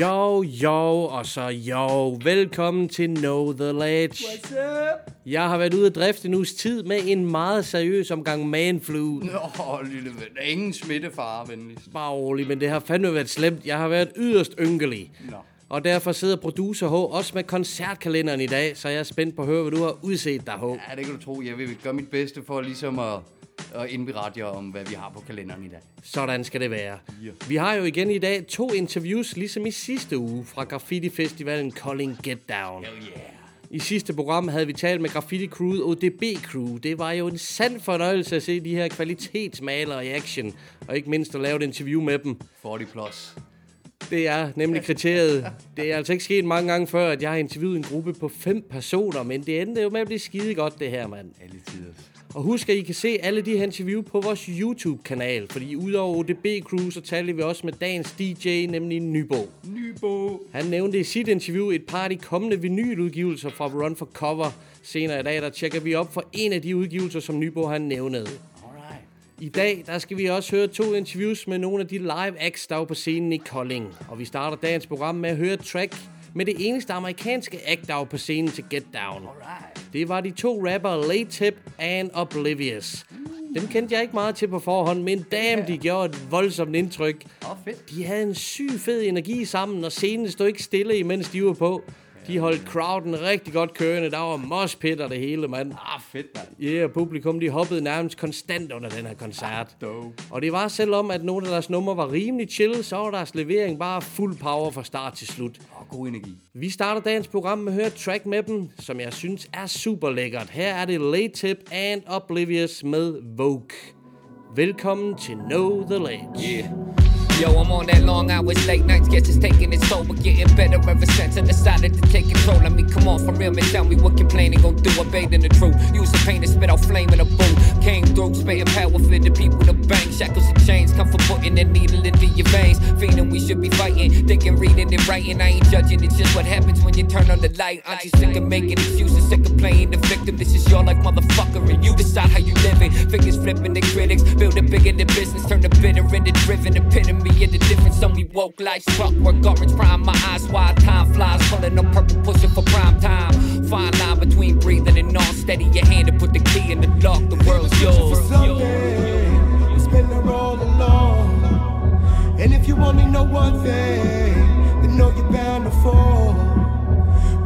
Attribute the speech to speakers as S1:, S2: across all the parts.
S1: Jo, jo, og så jo. Velkommen til Know The Ledge.
S2: What's up?
S1: Jeg har været ude at drifte en uges tid med en meget seriøs omgang manflu.
S2: Nå, lille ven. Ingen smittefare, venligst.
S1: Bare rolig, men det har fandme været slemt. Jeg har været yderst ynkelig.
S2: Nå.
S1: Og derfor sidder producer H også med koncertkalenderen i dag, så jeg er spændt på at høre, hvad du har udset dig, H.
S2: Ja, det kan du tro. Jeg vil gøre mit bedste for ligesom at, at indberette jer om, hvad vi har på kalenderen i dag.
S1: Sådan skal det være. Vi har jo igen i dag to interviews, ligesom i sidste uge, fra Graffiti-festivalen Calling Get Down.
S2: Oh yeah.
S1: I sidste program havde vi talt med Graffiti Crewet ODB Crew. Det var jo en sand fornøjelse at se de her kvalitetsmalere i action, og ikke mindst at lave et interview med dem.
S2: 40 plus.
S1: Det er nemlig kriteriet. Det er altså ikke sket mange gange før, at jeg har interviewet en gruppe på fem personer, men det endte jo med at blive skide godt, det her, mand.
S2: Alle tider.
S1: Og husk, at I kan se alle de her interview på vores YouTube-kanal, fordi udover ODB Crew, så taler vi også med dagens DJ, nemlig Nybo.
S2: Nybo.
S1: Han nævnte i sit interview et par af de kommende vinyludgivelser fra Run for Cover. Senere i dag, der tjekker vi op for en af de udgivelser, som Nybo nævnede.
S2: Alright.
S1: I dag, der skal vi også høre to interviews med nogle af de live acts, der var på scenen i Kolding. Og vi starter dagens program med at høre et track med det eneste amerikanske act, der var på scenen til Get Down.
S2: Alright.
S1: Det var de to rapper Late Tip and Oblivious. Dem kendte jeg ikke meget til på forhånd, men damn, de gjorde et voldsomt indtryk.
S2: Oh, fedt.
S1: De havde en syg fed energi sammen, og scenen stod ikke stille, imens de var på. De holdt crowden rigtig godt kørende. Der var moshpit og det hele, mand.
S2: Ah, fedt, mand.
S1: Ja, yeah, publikum de hoppede nærmest konstant under den her koncert.
S2: Dope.
S1: Og det var selvom, at nogle af deres numre var rimelig chill, så var deres levering bare fuld power fra start til slut.
S2: Og god energi.
S1: Vi starter dagens program med at høre track med dem, som jeg synes er super lækkert. Her er det Late Tip and Oblivious med Vogue. Velkommen til Know The Ledge.
S3: Yeah. Yo, I'm on that long hours, late nights, guess it's taking its toll, but getting better ever since I decided to take control. I mean, come on, for real, man, tell me what complaining gon' do. I bathed in the truth, use the pain to spit out flame in a boom. Came through, spitting power for the people to bang. Shackles and chains come for putting a needle into your veins. Feeling we should be fighting, thinking, reading, and writing. I ain't judging, it's just what happens when you turn on the light. Aren't you sick of making excuses, sick of playing the victim? This is your life, motherfucker, and you decide how you live it. Fingers flipping the critics, build it bigger than business, turn the bitter into driven. The woke like clockwork, orange prime, my eyes wide, time flies, purple, pushing for prime time. Fine line between breathing and all steady your hand to put the key in the lock, the world's yours.
S4: Someday, you spin the roll alone. And if you only know one thing, then know you're bound to fall.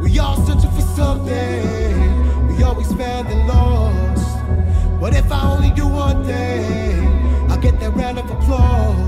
S4: We all searching for something, we always found and lost. But if I only do one thing, I'll get that round of applause.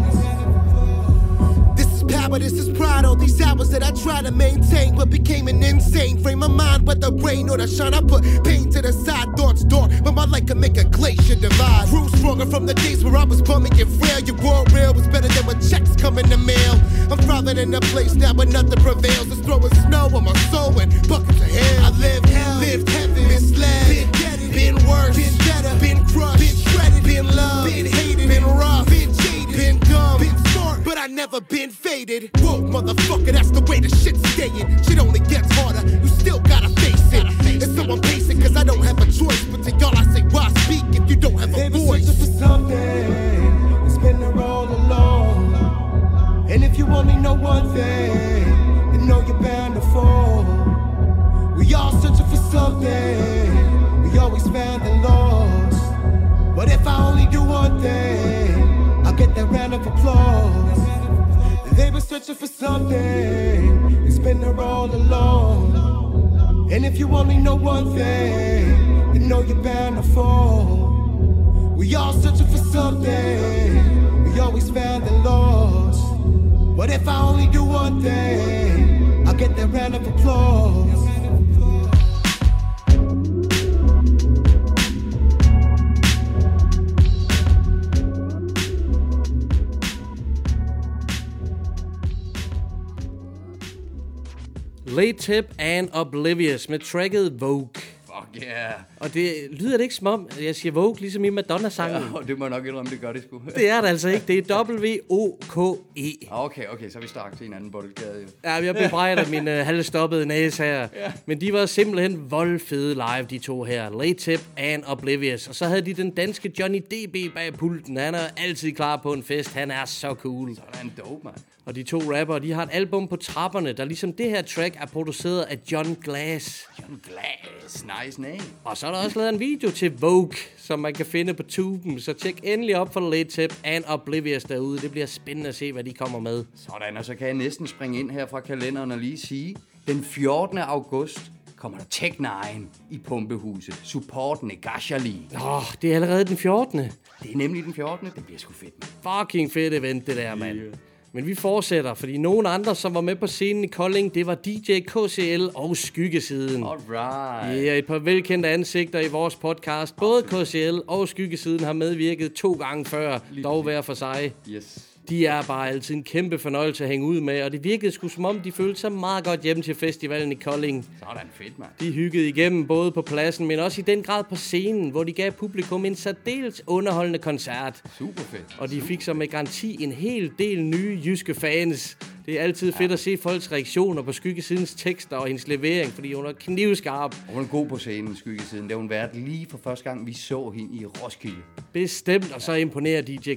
S4: Power, this is pride. All these hours that I try to maintain, but became an insane frame of mind. Whether rain or the shine, I put pain to the side. Thoughts dark, but my light can make a glacier divide. Grew stronger from the days where I was bumming and frail. You raw real was better than when checks come in the mail. I'm thriving in a place now where nothing prevails. It's throwing snow on my soul and buckets of hell. I live hell, lived heaven, misled, been deaded, been worse, been better, been crushed, been shredded, been loved, been hated, been rough, been jaded, been dumb, been but never been faded. Whoa, motherfucker, that's the way the shit's staying. Shit only gets harder, you still gotta face it. And so I'm pacing, cause I don't have a choice. But to y'all, I say, why speak if you don't have a voice? for something, it's been the roll alone. And if you only know one thing, then know you're bound to fall. We all searching for something, we always found and lost. But if I only do one thing, I'll get that round of applause. Searching for something, it's been the roll alone. And if you only know one thing, then know you're bound to fall. We all searching for something, we always found and lost. But if I only do one thing, I'll get that round of applause.
S1: Late Tip and Oblivious med tracket Vogue.
S2: Fuck yeah.
S1: Og det lyder det ikke som om, jeg siger Vogue, ligesom i Madonna-sangen.
S2: Ja, og det må jeg nok indrømme, det gør det sgu.
S1: Det er det altså ikke. Det er W-O-K-E.
S2: Okay, okay, så er vi straks til en anden boldgade.
S1: Ja, jeg bebrejder min uh, halvstoppede næse her. Ja. Men de var simpelthen voldfede live, de to her. Late Tip and Oblivious. Og så havde de den danske Johnny DB bag pulten. Han er altid klar på en fest. Han er så cool.
S2: Så er en dope, mand.
S1: Og de to rapper, de har et album på trapperne, der ligesom det her track er produceret af John Glass.
S2: John Glass, nice name.
S1: Og så er der også lavet en video til Vogue, som man kan finde på tuben. Så tjek endelig op for Late Tip and Oblivious derude. Det bliver spændende at se, hvad de kommer med.
S2: Sådan, og så kan jeg næsten springe ind her fra kalenderen og lige sige, den 14. august kommer der Tech 9 i Pumpehuset. Support Negashali.
S1: Åh, oh, det er allerede den 14.
S2: Det er nemlig den 14. Det bliver sgu fedt.
S1: Fucking fedt event, det der, mand. Men vi fortsætter, fordi nogle andre, som var med på scenen i Kolding, det var DJ KCL og Skyggesiden.
S2: Alright.
S1: Ja, et par velkendte ansigter i vores podcast. Både KCL og Skyggesiden har medvirket to gange før, dog hver for sig.
S2: Yes.
S1: De er bare altid en kæmpe fornøjelse at hænge ud med, og det virkede sgu som om, de følte sig meget godt hjem til festivalen i Kolding.
S2: Sådan fedt, mand.
S1: De hyggede igennem både på pladsen, men også i den grad på scenen, hvor de gav publikum en særdeles underholdende koncert.
S2: Super fedt.
S1: Og de fik så med garanti en hel del nye jyske fans. Det er altid fedt at se folks reaktioner på Skyggesidens tekster og hendes levering, fordi hun er knivskarp.
S2: Og hun er god på scenen, skyggesiden. Det har hun været lige for første gang, vi så hende i Roskilde.
S1: Bestemt, og så imponerer DJ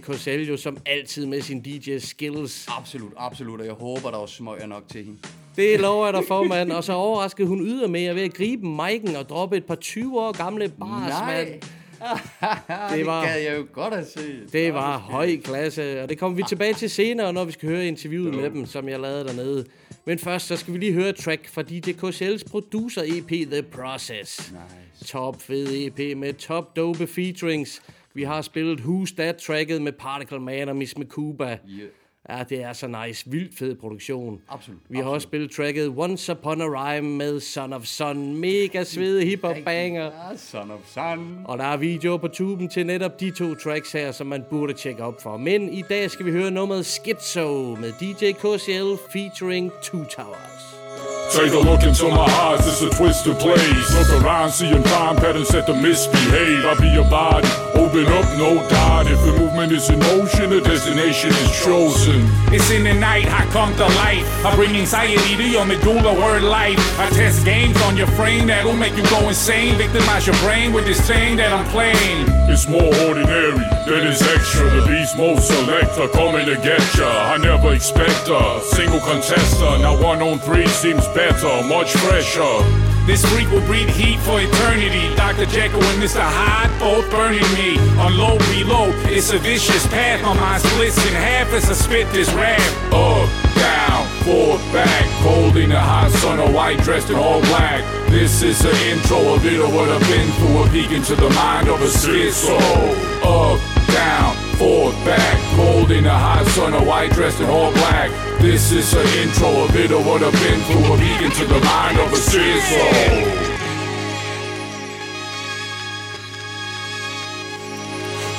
S1: jo som altid med sin DJ skills.
S2: Absolut, absolut. Og jeg håber, der er smøger nok til hende.
S1: Det lover jeg dig for, mand. Og så overraskede hun ydermere ved at gribe mic'en og droppe et par 20 år gamle bars,
S2: Nej.
S1: mand.
S2: det, det
S1: var-
S2: gad jeg jo godt at se.
S1: Det var høj klasse, og det kommer vi tilbage til senere, når vi skal høre interviewet med dem, som jeg lavede dernede. Men først, så skal vi lige høre et track fra DJ KCL's producer-EP The Process.
S2: Nice.
S1: Top fed EP med top dope featurings. Vi har spillet Who's That tracket med Particle Man og Miss Makuba.
S2: Yeah.
S1: Ja, det er så nice. Vildt fed produktion.
S2: Absolut,
S1: Vi har også spillet tracket Once Upon a Rhyme med Son of Sun. Mega svede hiphop banger.
S2: Son of son.
S1: Og der er videoer på tuben til netop de to tracks her, som man burde tjekke op for. Men i dag skal vi høre nummeret Schizo med DJ KCL featuring Two Towers.
S5: Take a look into my eyes, it's a twisted place. Look around, seeing time patterns that to misbehave. I'll be a body, open up, no doubt. If the movement is in motion, the destination is chosen.
S6: It's in the night, I come to life. I bring anxiety to your medulla word life. I test games on your frame that'll make you go insane. Victimize your brain with this thing that I'm playing.
S5: It's more ordinary than it's extra. The beast mode selector coming to get ya. I never expect a single contester. Now one on three seems better, much fresher.
S6: This freak will breathe heat for eternity. Dr. Jekyll and Mr. Hyde both burning me. On low, reload, it's a vicious path. On my mind splits in half as I spit this rap.
S5: Up, down, forward, back. Cold in the hot sun, a white dressed in all black. This is the intro, a bit of what I've been through, a peek into the mind of a schizo. Up, down, forward, back. Cold in the hot sun, a white dressed in all black. This is the intro, a bit of what I've been through, a peek into the mind of a schizo.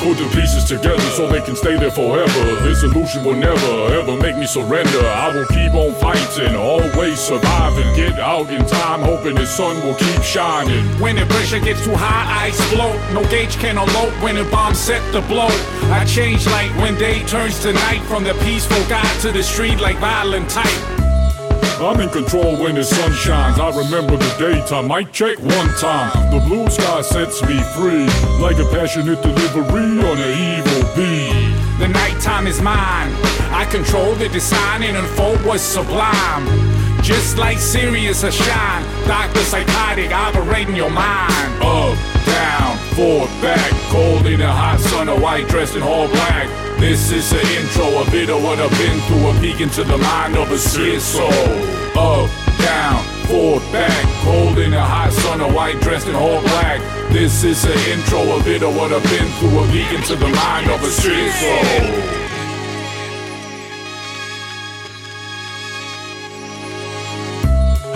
S5: Put the pieces together so they can stay there forever. This illusion will never ever make me surrender. I will keep on fighting, always surviving. Get out in time, hoping the sun will keep shining.
S6: When the pressure gets too high, I explode. No gauge can elope when the bomb set to blow. I change like when day turns to night. From the peaceful guy to the street like violent type.
S5: I'm in control when the sun shines. I remember the daytime. I check one time. The blue sky sets me free, like a passionate delivery on an evil bee.
S6: The nighttime is mine. I control the design and unfold what's sublime. Just like Sirius or shine. Doctor psychotic operating your mind.
S5: Up, down, forward, back. Cold in the hot sun, a white dressed in all black. This is the intro, a bit of what I've been through, a peek into the mind of a schizo. Up, down, forward, back. Cold in the hot sun, a white dressed in all black. This is the intro, a bit of what I've been through, a peek into the mind of a schizo.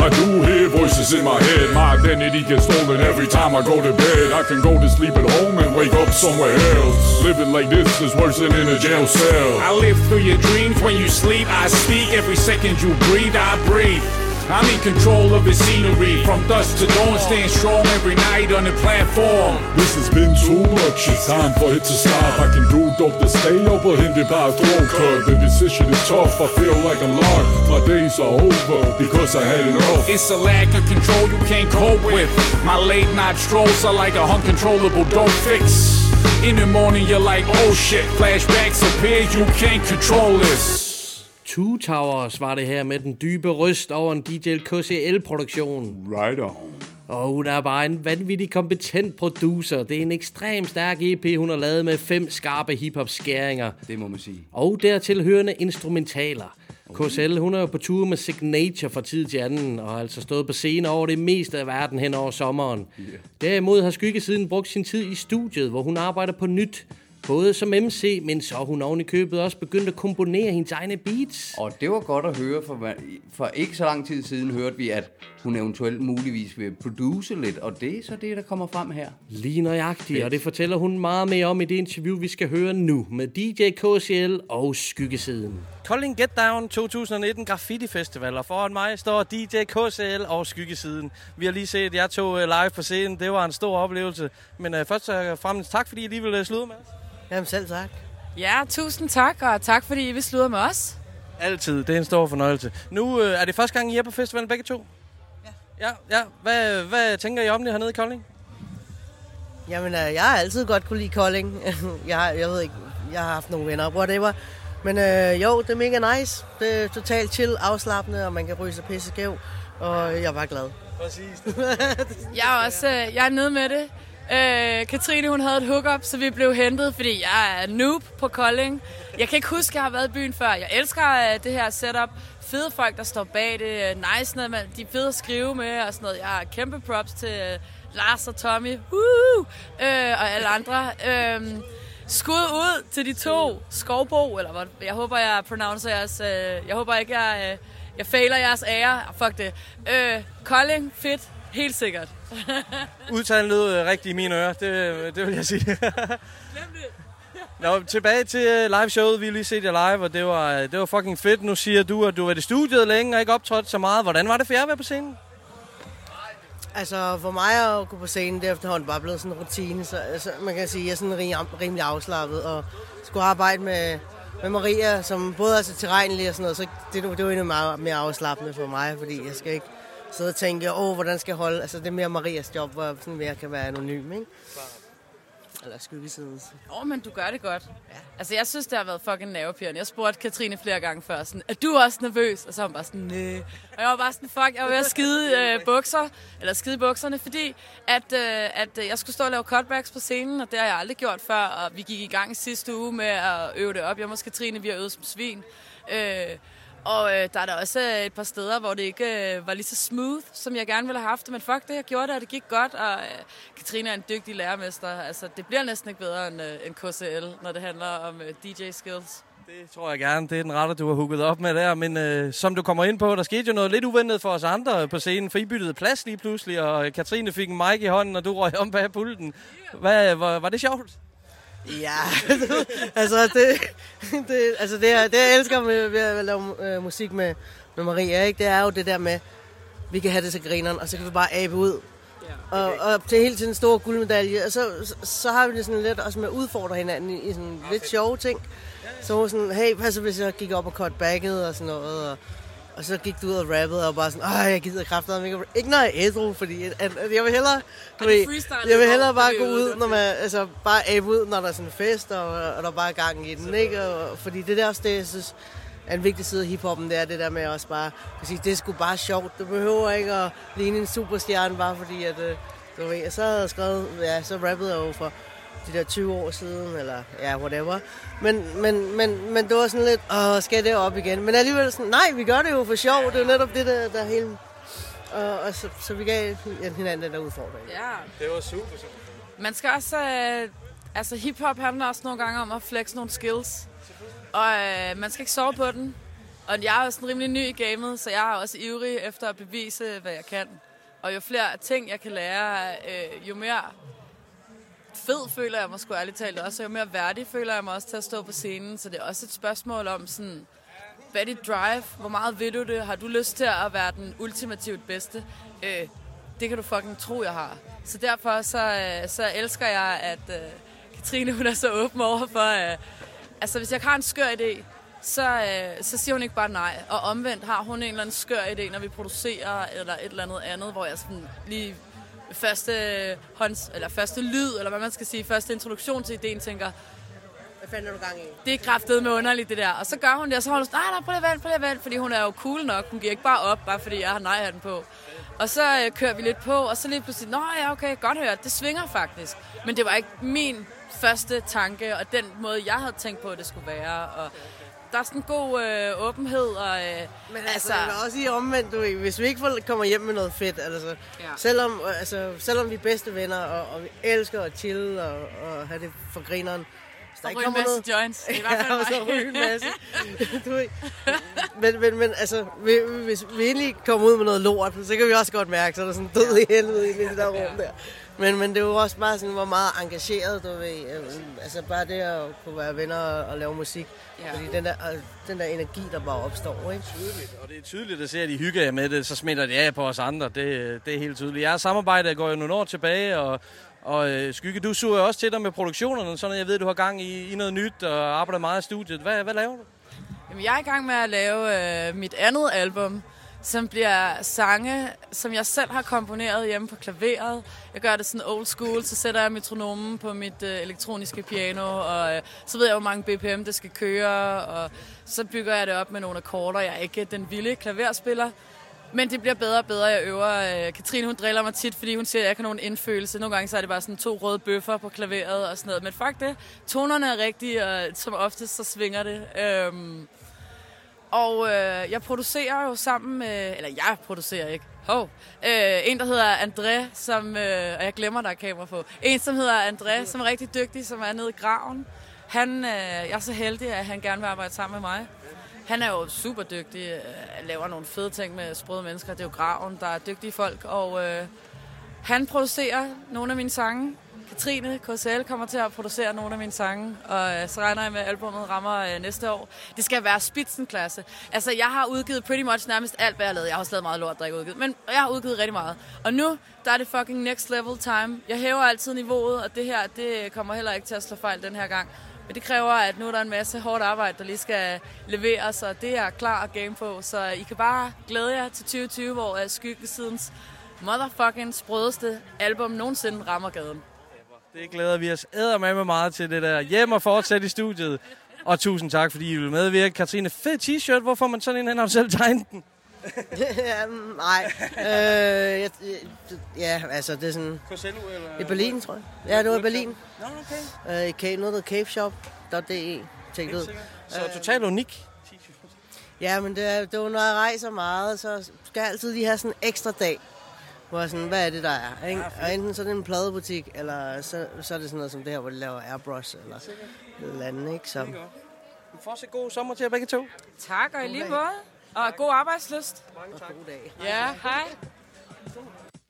S5: I do hear voices in my head. My identity gets stolen every time I go to bed. I can go to sleep at home and wake up somewhere else. Living like this is worse than in a jail cell.
S6: I live through your dreams when you sleep. I speak every second you breathe. I breathe. I'm in control of the scenery. From dusk to dawn, staying strong every night on the platform.
S5: This has been too much. It's time for it to stop. I can do dope to stay up or hit it by a throat cut. The decision is tough. I feel like I'm lost. My days are over because I had enough.
S6: It's a lack of control you can't cope with. My late night strolls are like a uncontrollable don't fix. In the morning, you're like, oh shit, flashbacks appear, you can't control this.
S1: Two Towers var det her med den dybe røst over en DJ KCL-produktion.
S5: Right on.
S1: Og hun er bare en vanvittig kompetent producer. Det er en ekstremt stærk EP, hun har lavet med fem skarpe hiphop-skæringer.
S2: Det må man sige.
S1: Og dertil hørende instrumentaler. KSL, hun er jo på tur med Signature fra tid til anden, og har altså stået på scenen over det meste af verden hen over sommeren. Derimod har Skyggesiden brugt sin tid i studiet, hvor hun arbejder på nyt. Både som MC, men så har hun oven i købet også begyndt at komponere hendes egne beats.
S2: Og det var godt at høre, for, for ikke så lang tid siden hørte vi, at hun eventuelt muligvis vil produce lidt, og det er så det, der kommer frem her.
S1: Lige nøjagtigt, og det fortæller hun meget mere om i det interview, vi skal høre nu med DJ KCL og Skyggesiden. Kolding Get Down 2019 Graffiti Festival, og foran mig står DJ KCL og Skyggesiden. Vi har lige set jer to øh, live på scenen, det var en stor oplevelse. Men uh, først og fremmest tak, fordi I lige ville slutte med os.
S7: Jamen selv tak.
S8: Ja, tusind tak, og tak fordi I vil sludre med os.
S1: Altid, det er en stor fornøjelse. Nu øh, er det første gang, I er på festivalen begge to? Ja. Ja, ja. Hvad, hvad tænker I om det hernede i Kolding?
S7: Jamen, øh, jeg har altid godt kunne lide Kolding. jeg, har, jeg ved ikke, jeg har haft nogle venner, whatever. Men øh, jo, det er mega nice. Det er totalt chill, afslappende, og man kan ryge sig pisse skæv. Og jeg er bare glad.
S1: Præcis.
S8: Jeg er også øh, jeg er nede med det. Øh, Katrine, hun havde et hookup, så vi blev hentet, fordi jeg er noob på Kolding. Jeg kan ikke huske, at jeg har været i byen før. Jeg elsker øh, det her setup. Fede folk, der står bag det. Øh, nice, noget, man, de er fede at skrive med og sådan noget. Jeg har kæmpe props til øh, Lars og Tommy. Woo! Øh, og alle andre. Øh, skud ud til de to. Skovbo, eller hvad? Jeg håber, jeg pronouncer jeres... Øh, jeg håber ikke, jeg... Øh, jeg fejler jeres ære. Fuck det. Øh, Kolding, fedt. Helt sikkert.
S1: Udtalen lød øh, rigtigt i mine ører, det, det vil jeg sige.
S8: Glem det.
S1: Nå, tilbage til øh, live showet. Vi har lige set jer live, og det var, øh, det var fucking fedt. Nu siger du, at du har været i studiet længe og ikke optrådt så meget. Hvordan var det for jer at være på scenen?
S7: Altså, for mig at gå på scenen, det er efterhånden bare blevet sådan en rutine. Så altså, man kan sige, at jeg er sådan rim, rimelig afslappet. Og skulle arbejde med, med Maria, som både er så tilregnelig og sådan noget. Så det, det var endnu meget mere afslappende for mig, fordi jeg skal ikke sidde og tænke, åh, hvordan skal jeg holde... Altså, det er mere Marias job, hvor jeg sådan mere kan være anonym, ikke? Eller skyggesidens.
S8: Åh, oh, men du gør det godt. Ja. Altså, jeg synes, det har været fucking nervepirrende. Jeg spurgte Katrine flere gange før, sådan, er du også nervøs? Og så var hun bare sådan, nej. Og jeg var bare sådan, fuck, jeg var ved at skide øh, bukser, eller skide bukserne, fordi at, øh, at øh, jeg skulle stå og lave cutbacks på scenen, og det har jeg aldrig gjort før, og vi gik i gang sidste uge med at øve det op. Jeg og Katrine, vi har øvet som svin. Øh, og øh, der er der også øh, et par steder, hvor det ikke øh, var lige så smooth, som jeg gerne ville have haft det. Men fuck det, jeg gjorde det, og det gik godt. Og øh, Katrine er en dygtig lærermester. Altså, det bliver næsten ikke bedre end, øh, end KCL, når det handler om øh, DJ skills.
S1: Det tror jeg gerne. Det er den rette, du har hugget op med der. Men øh, som du kommer ind på, der skete jo noget lidt uventet for os andre på scenen, for I byttede plads lige pludselig, og Katrine fik en mic i hånden, og du røg om bag pulten. Hvad, var, var det sjovt?
S7: Ja, altså det, det, altså det, er, det jeg elsker med, ved at lave øh, musik med, med Maria, ikke? det er jo det der med, vi kan have det til grineren, og så kan vi bare abe ud. Ja, okay. og, og til hele tiden en stor guldmedalje, og så, så, så har vi det sådan lidt også med at udfordre hinanden i, i sådan okay. lidt sjove ting. Så var sådan, hey, hvad så hvis jeg gik op og cut backet og sådan noget, og, og så gik du ud og rappede og bare sådan, ej, jeg gider kraftigt ikke. Ikke når jeg er ædru, fordi at, at jeg vil hellere, du ved, jeg vil hellere bare gå ud, når man, altså bare abe ud, når der er sådan en fest, og, og der er bare gang i den, ikke? Og, fordi det der også det, jeg synes, er en vigtig side af hiphoppen, det er det der med også bare, at sige, det er sgu bare sjovt. Du behøver ikke at ligne en superstjerne, bare fordi at, øh, du ved, så havde jeg skrevet, ja, så rappede jeg jo for de der 20 år siden, eller ja, whatever. Men, men, men, men det var sådan lidt, åh, skal det op igen? Men alligevel sådan, nej, vi gør det jo for sjov. Det er jo netop det, der, der er hele... Og, og så, så vi gav hinanden den der udfordring.
S8: Ja.
S1: Det var super, super.
S8: Man skal også... Øh, altså, hiphop handler også nogle gange om at flex nogle skills. Og øh, man skal ikke sove på den. Og jeg er også en rimelig ny i gamet, så jeg er også ivrig efter at bevise, hvad jeg kan. Og jo flere ting, jeg kan lære, øh, jo mere fed føler jeg mig sgu ærligt talt også, jo mere værdig føler jeg mig også til at stå på scenen. Så det er også et spørgsmål om sådan, hvad er dit drive? Hvor meget vil du det? Har du lyst til at være den ultimativt bedste? Øh, det kan du fucking tro, jeg har. Så derfor så, øh, så elsker jeg, at øh, Katrine hun er så åben over for... Øh, altså, hvis jeg har en skør idé, så, øh, så siger hun ikke bare nej. Og omvendt har hun en eller anden skør idé, når vi producerer eller et eller andet andet, hvor jeg sådan lige første hånds, eller første lyd, eller hvad man skal sige, første introduktion til ideen, tænker,
S7: Hvad fanden er du gang i?
S8: det er kraftet med underligt, det der. Og så gør hun det, og så holder hun sådan, nej, nej, prøv lige at vente, prøv lige at vente, fordi hun er jo cool nok. Hun giver ikke bare op, bare fordi jeg har nej-hatten på. Og så øh, kører vi lidt på, og så lige pludselig, nå ja, okay, godt hørt, det svinger faktisk. Men det var ikke min første tanke, og den måde, jeg havde tænkt på, at det skulle være. Og der er sådan en god øh, åbenhed, og øh,
S7: Men altså, altså jeg vil også sige omvendt, du hvis vi ikke får- kommer hjem med noget fedt, altså, ja. selvom, altså, selvom vi er bedste venner, og, og vi elsker at chill og, og have det for grineren, der ikke kommer
S8: masse
S7: noget...
S8: joints. Det er i hvert fald
S7: ja, og så ryge en masse. du. Men, men, men altså, vi- hvis vi endelig kommer ud med noget lort, så kan vi også godt mærke, så er der sådan død i helvede i det der rum der. Men, men det er jo også bare sådan, hvor meget engageret, du ved. øh, Altså bare det at kunne være venner og, og lave musik.
S8: Ja.
S7: Fordi den der, øh, den der energi, der bare opstår, ikke?
S1: Og det er tydeligt at se, at I hygger jer med det, så smitter det af på os andre. Det, det er helt tydeligt. Jeres samarbejde går jo nogle år tilbage, og, og øh, Skygge, du suger også til dig med produktionerne, sådan at jeg ved, du har gang i, i noget nyt og arbejder meget i studiet. Hvad, hvad laver du?
S8: Jamen, jeg er i gang med at lave øh, mit andet album, som bliver sange, som jeg selv har komponeret hjemme på klaveret. Jeg gør det sådan old school, så sætter jeg metronomen på mit øh, elektroniske piano, og øh, så ved jeg, hvor mange BPM det skal køre, og så bygger jeg det op med nogle akkorder. Jeg er ikke den vilde klaverspiller, men det bliver bedre og bedre, jeg øver. Øh, Katrine, hun driller mig tit, fordi hun siger, at jeg ikke har nogen indfølelse. Nogle gange så er det bare sådan to røde bøffer på klaveret og sådan noget. Men fuck det. Tonerne er rigtige, og som oftest så svinger det. Øhm, og øh, jeg producerer jo sammen med... Eller jeg producerer ikke. Hov. Øh, en, der hedder André, som... Øh, og jeg glemmer, der er kamera på. En, som hedder André, som er rigtig dygtig, som er nede i graven. Han, øh, jeg er så heldig, at han gerne vil arbejde sammen med mig. Han er jo super dygtig, øh, laver nogle fede ting med sprøde mennesker. Det er jo graven, der er dygtige folk. Og øh, han producerer nogle af mine sange. Katrine KCL kommer til at producere nogle af mine sange, og øh, så regner jeg med, at albumet rammer øh, næste år. Det skal være spitsenklasse. Altså, jeg har udgivet pretty much nærmest alt, hvad jeg har lavet. Jeg har også lavet meget lort, der ikke er udgivet, men jeg har udgivet rigtig meget. Og nu, der er det fucking next level time. Jeg hæver altid niveauet, og det her, det kommer heller ikke til at slå fejl den her gang. Men det kræver, at nu er der en masse hårdt arbejde, der lige skal leveres, og det er klar at game på. Så I kan bare glæde jer til 2020, hvor øh, Skyggesidens motherfucking sprødeste album nogensinde rammer gaden.
S1: Det glæder vi os med meget til det der. Hjem og fortsæt i studiet. Og tusind tak, fordi I vil medvirke. Katrine, fed t-shirt. Hvor får man sådan en hen? Har du selv tegnet den?
S7: mm, nej. Øh, jeg, ja, altså det er sådan...
S1: Cosello, eller?
S7: I Berlin, tror jeg. Ja, det var i Berlin.
S1: Nå, okay.
S7: Øh, cave, noget, der caveshop.de. Tjek det ud.
S1: Så totalt unik.
S7: Ja, men det er, det jo, når jeg rejser meget, så skal jeg altid lige have sådan en ekstra dag. Hvor jeg sådan, hvad er det, der er? Ikke? Og enten så er det en pladebutik, eller så, så er det sådan noget som det her, hvor de laver airbrush, eller et eller andet, ikke? Så.
S1: Du får så god sommer til jer begge to.
S8: Tak, og i lige måde. Og god arbejdsløst.
S7: Mange tak. God dag.
S8: Ja, hej.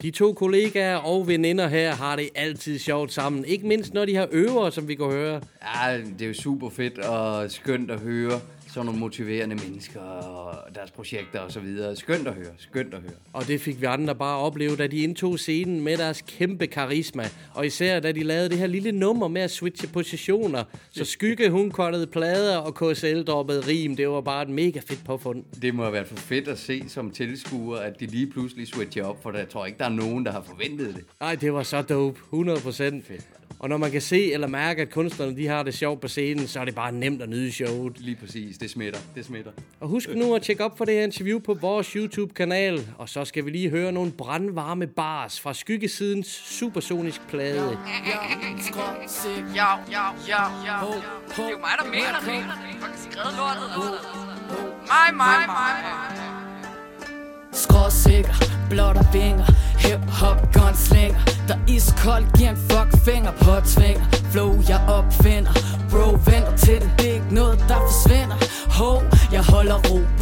S1: De to kollegaer og veninder her har det altid sjovt sammen. Ikke mindst når de har øver, som vi kan høre.
S2: Ja, det er jo super fedt og skønt at høre sådan nogle motiverende mennesker og deres projekter og så videre. Skønt at høre, skønt at høre.
S1: Og det fik vi andre bare opleve, da de indtog scenen med deres kæmpe karisma. Og især da de lavede det her lille nummer med at switche positioner. Så Skygge, hun kottede plader, og KSL droppede rim. Det var bare et mega fedt påfund.
S2: Det må have været for fedt at se som tilskuer, at de lige pludselig switcher op, for jeg tror ikke, der er nogen, der har forventet det.
S1: Nej, det var så dope. 100 procent. Og når man kan se eller mærke, at kunstnerne de har det sjovt på scenen, så er det bare nemt at nyde showet.
S2: Lige præcis, det smitter, det smitter.
S1: Og husk nu at tjekke op for det her interview på vores YouTube-kanal. Og så skal vi lige høre nogle brandvarme bars fra skyggesidens supersonisk plade.
S8: Ja, ja, ja, ja. Det er jo mig, der mener det. Fucking skrevet lortet. Mig, mig, mig, mig.
S9: Skråsikker, blot og vinger Hip-hop gunslinger Der iskold giver en fuck finger på tvinger Flow jeg opfinder Bro venter til det, det er ikke noget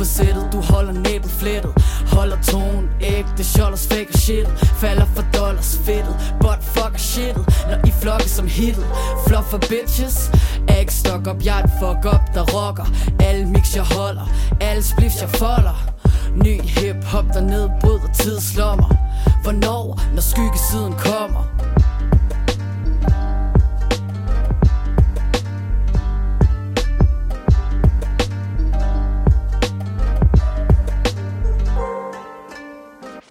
S9: på sættet Du holder næben flettet. Holder tonen ægte, sjollers fake shit. Falder for dollars fedtet. But fuck shit. Når I flokke som hittet. Flop for bitches. Æg stok op, jeg er fuck up, der rocker. Alle mix jeg holder, alle spliffs jeg folder. Ny hip-hop, der nedbryder tidslommer. Hvornår, når skyggesiden kommer.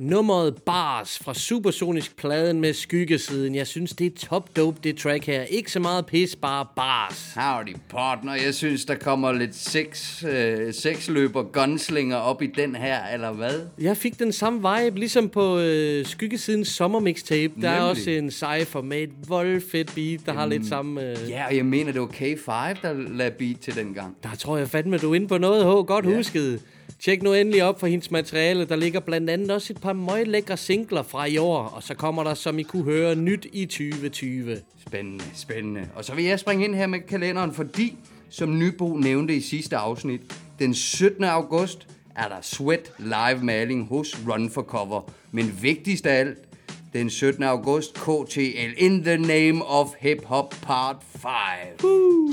S1: Nummeret Bars fra Supersonisk pladen med skyggesiden. Jeg synes, det er top dope, det track her. Ikke så meget pis, bare bars.
S2: Howdy partner, jeg synes der kommer lidt sex, øh, sexløber gunslinger op i den her, eller hvad?
S1: Jeg fik den samme vibe, ligesom på øh, skyggesidens sommermixtape. Der er
S2: Nemlig.
S1: også en cypher med et voldfedt beat, der har lidt samme... Øh,
S2: Ja, og jeg mener, det var K5, der lagde beat til den gang.
S1: Der tror jeg fandme, du er inde på noget, H. Godt
S2: Ja.
S1: husket. Tjek nu endelig op for hendes materiale. Der ligger blandt andet også et par meget lækre singler fra i år. Og så kommer der, som I kunne høre, nyt i 2020.
S2: Spændende, spændende. Og så vil jeg springe ind her med kalenderen, fordi, som Nybo nævnte i sidste afsnit, den 17. august er der Sweat live maling hos Run for Cover. Men vigtigst af alt, den 17. august, KTL, In the Name of Hip Hop Part 5.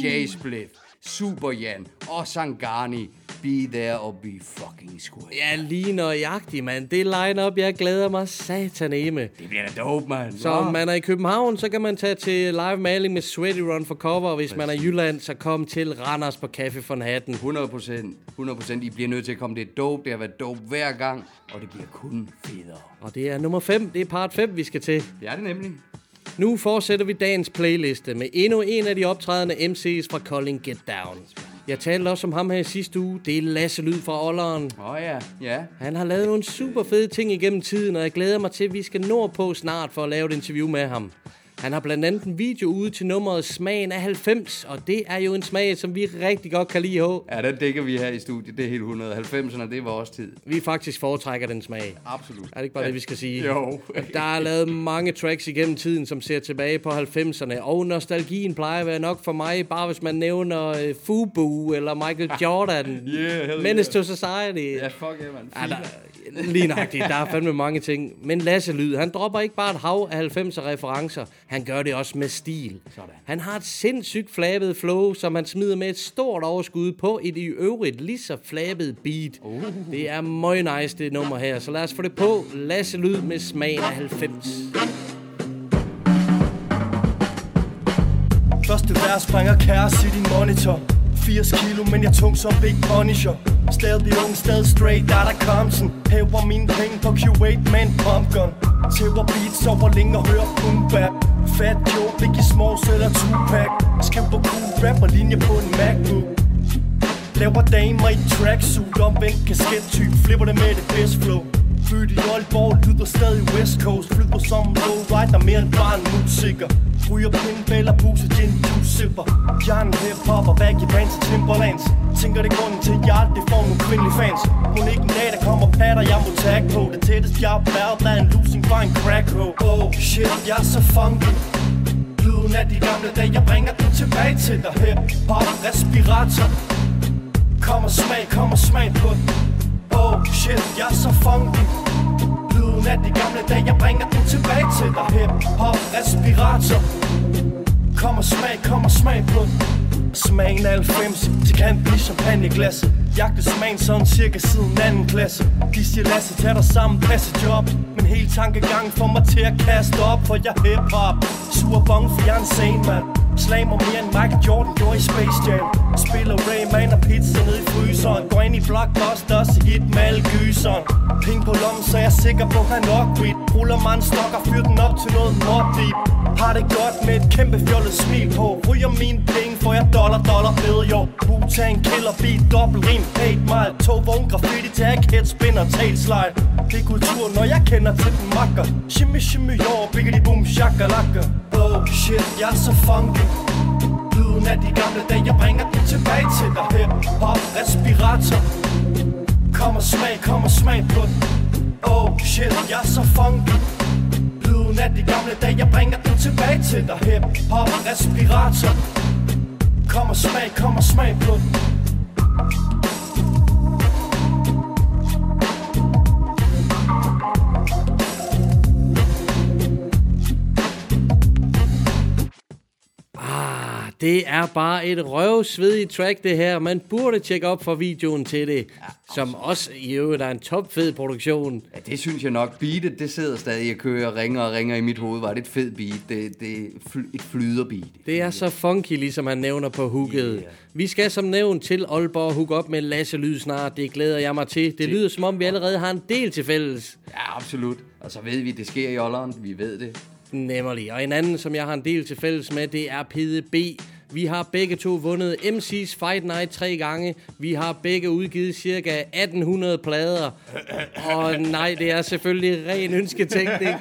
S2: J-Split, Super Jan og Sangani. Be there or be fucking square.
S1: Ja, lige nøjagtigt, mand. Det line-up, jeg glæder mig sataneme.
S2: Det bliver da dope, mand.
S1: Så om man er i København, så kan man tage til live maling med Sweaty Run for cover. Og hvis man er i Jylland, så kom til Randers på Café von Hatten.
S2: 100 procent. 100 procent. I bliver nødt til at komme. Det er dope. Det har været dope hver gang. Og det bliver kun federe.
S1: Og det er nummer 5. Det er part 5, vi skal til.
S2: Det er det nemlig.
S1: Nu fortsætter vi dagens playliste med endnu en af de optrædende MC's fra Calling Get Down. Jeg talte også om ham her i sidste uge. Det er Lasse Lyd fra Olleren.
S2: Åh oh, ja, ja.
S1: Han har lavet nogle super fede ting igennem tiden, og jeg glæder mig til, at vi skal nå på snart for at lave et interview med ham. Han har blandt andet en video ude til nummeret Smagen af 90, og det er jo en smag, som vi rigtig godt kan lide, H.
S2: Ja, den dækker vi her i studiet. Det er helt 190'erne, det er vores tid.
S1: Vi faktisk foretrækker den smag.
S2: Absolut.
S1: Er det ikke bare ja. det, vi skal sige?
S2: Jo.
S1: Der er lavet mange tracks igennem tiden, som ser tilbage på 90'erne, og nostalgien plejer at være nok for mig, bare hvis man nævner uh, Fubu eller Michael Jordan.
S2: Yeah,
S1: Menace
S2: yeah.
S1: to Society.
S2: Ja, fuck yeah, man.
S1: Ja, der, lige nøjagtigt, der er fandme mange ting. Men Lasse Lyd, han dropper ikke bare et hav af 90'er referencer, han gør det også med stil.
S2: Sådan.
S1: Han har et sindssygt flabet flow, som han smider med et stort overskud på et i øvrigt lige så flabet beat. Uh. Det er meget nice, det nummer her, så lad os få det på. Lasse Lyd med smagen af 90.
S10: Første vers springer kaos i din monitor 80 kilo, men jeg er tung som Big Punisher. Stadig ung, stadig straight, der er der Compton. Hæver mine penge på Q8 med en pumpgun. Tæver beats over længe og hører boom bap Fat joke, Joe, Biggie Smalls eller Tupac. Skriv på cool rap og linje på en MacBook. Laver damer i tracksuit Omvendt kasket-type Flipper det med det best flow. Født i Aalborg, lyder stadig West Coast. Flyder som lowrider, mere end bare en musiker Ryger pind, buser, gin, juice, sipper Hjernen hip-hop og i pants og Timberlands. Tænker det grunden til, at jeg aldrig får nogle kvindelige fans. Hun ikke en dag, der kommer patter, jeg må tag på. Det tætteste, jeg har været, er en losing fra en crack Oh shit, jeg er så funky. Lyden af de gamle dage, jeg bringer den tilbage til dig. Hip-hop, respirator. Kom og smag, kom og smag på den. Oh shit, jeg er så funky. Lyden af de gamle dage, jeg bringer den tilbage til dig. Hip hop, respirator. Kom og smag, kom og smag på den. Smagen af 90, til kan blive champagneglasset. Jagte smagen sådan cirka siden anden klasse. De siger Lasse, tag dig sammen, passe job. Men hele tankegangen får mig til at kaste op For jeg hip-hop. Sur bong, for jeg er en sane mand. Slag mere end Michael Jordan gjorde i Space Jam. Spiller Rayman og pizza ned i fryseren. Går ind i Blockbusters i hit med alle gyseren. Penge på lommen, så jeg er sikker på, han nok weed Ruller mig en stok og fyrer den op til noget Mob Deep Har det godt med et kæmpe fjollet smil på. Ryger min penge, får jeg dollar, dollar med jo Wu-Tang, killer beat, dobbelt rim, hate mig To vogn, graffiti, tag, head spinner, tail Det er kultur, når jeg kender til den makker. Shimmy, shimmy, yo, biggity boom, shakalaka. Oh shit, jeg er så funky. Lyden af de gamle dage, jeg bringer det tilbage til dig. Hip hop, respirator. Kom og smag, kom og smag på den. Oh shit, jeg er så funky. Lyden af de gamle dage, jeg bringer den tilbage til dig. Hip hop, respirator. Kom og smag, kom og smag på den.
S1: Det er bare et røvsvedigt track, det her. Man burde tjekke op for videoen til det, ja, som også i øvrigt er en topfed produktion.
S2: Ja, det synes jeg nok. Beatet, det sidder stadig og kører og ringer og ringer i mit hoved. Var det et fed beat? Det, det er fly, et flyderbeat.
S1: Det er så funky, ligesom han nævner på hooket. Yeah. Vi skal som nævnt til Aalborg hook op med Lasse Lyd snart. Det glæder jeg mig til. Det lyder som om, vi allerede har en del til fælles.
S2: Ja, absolut. Og så ved vi, det sker i Olleren. Vi ved det.
S1: Nemlig. Og en anden, som jeg har en del til fælles med, det er PDB. Vi har begge to vundet MC's Fight Night tre gange. Vi har begge udgivet cirka 1800 plader. Og nej, det er selvfølgelig ren ønsketænkning,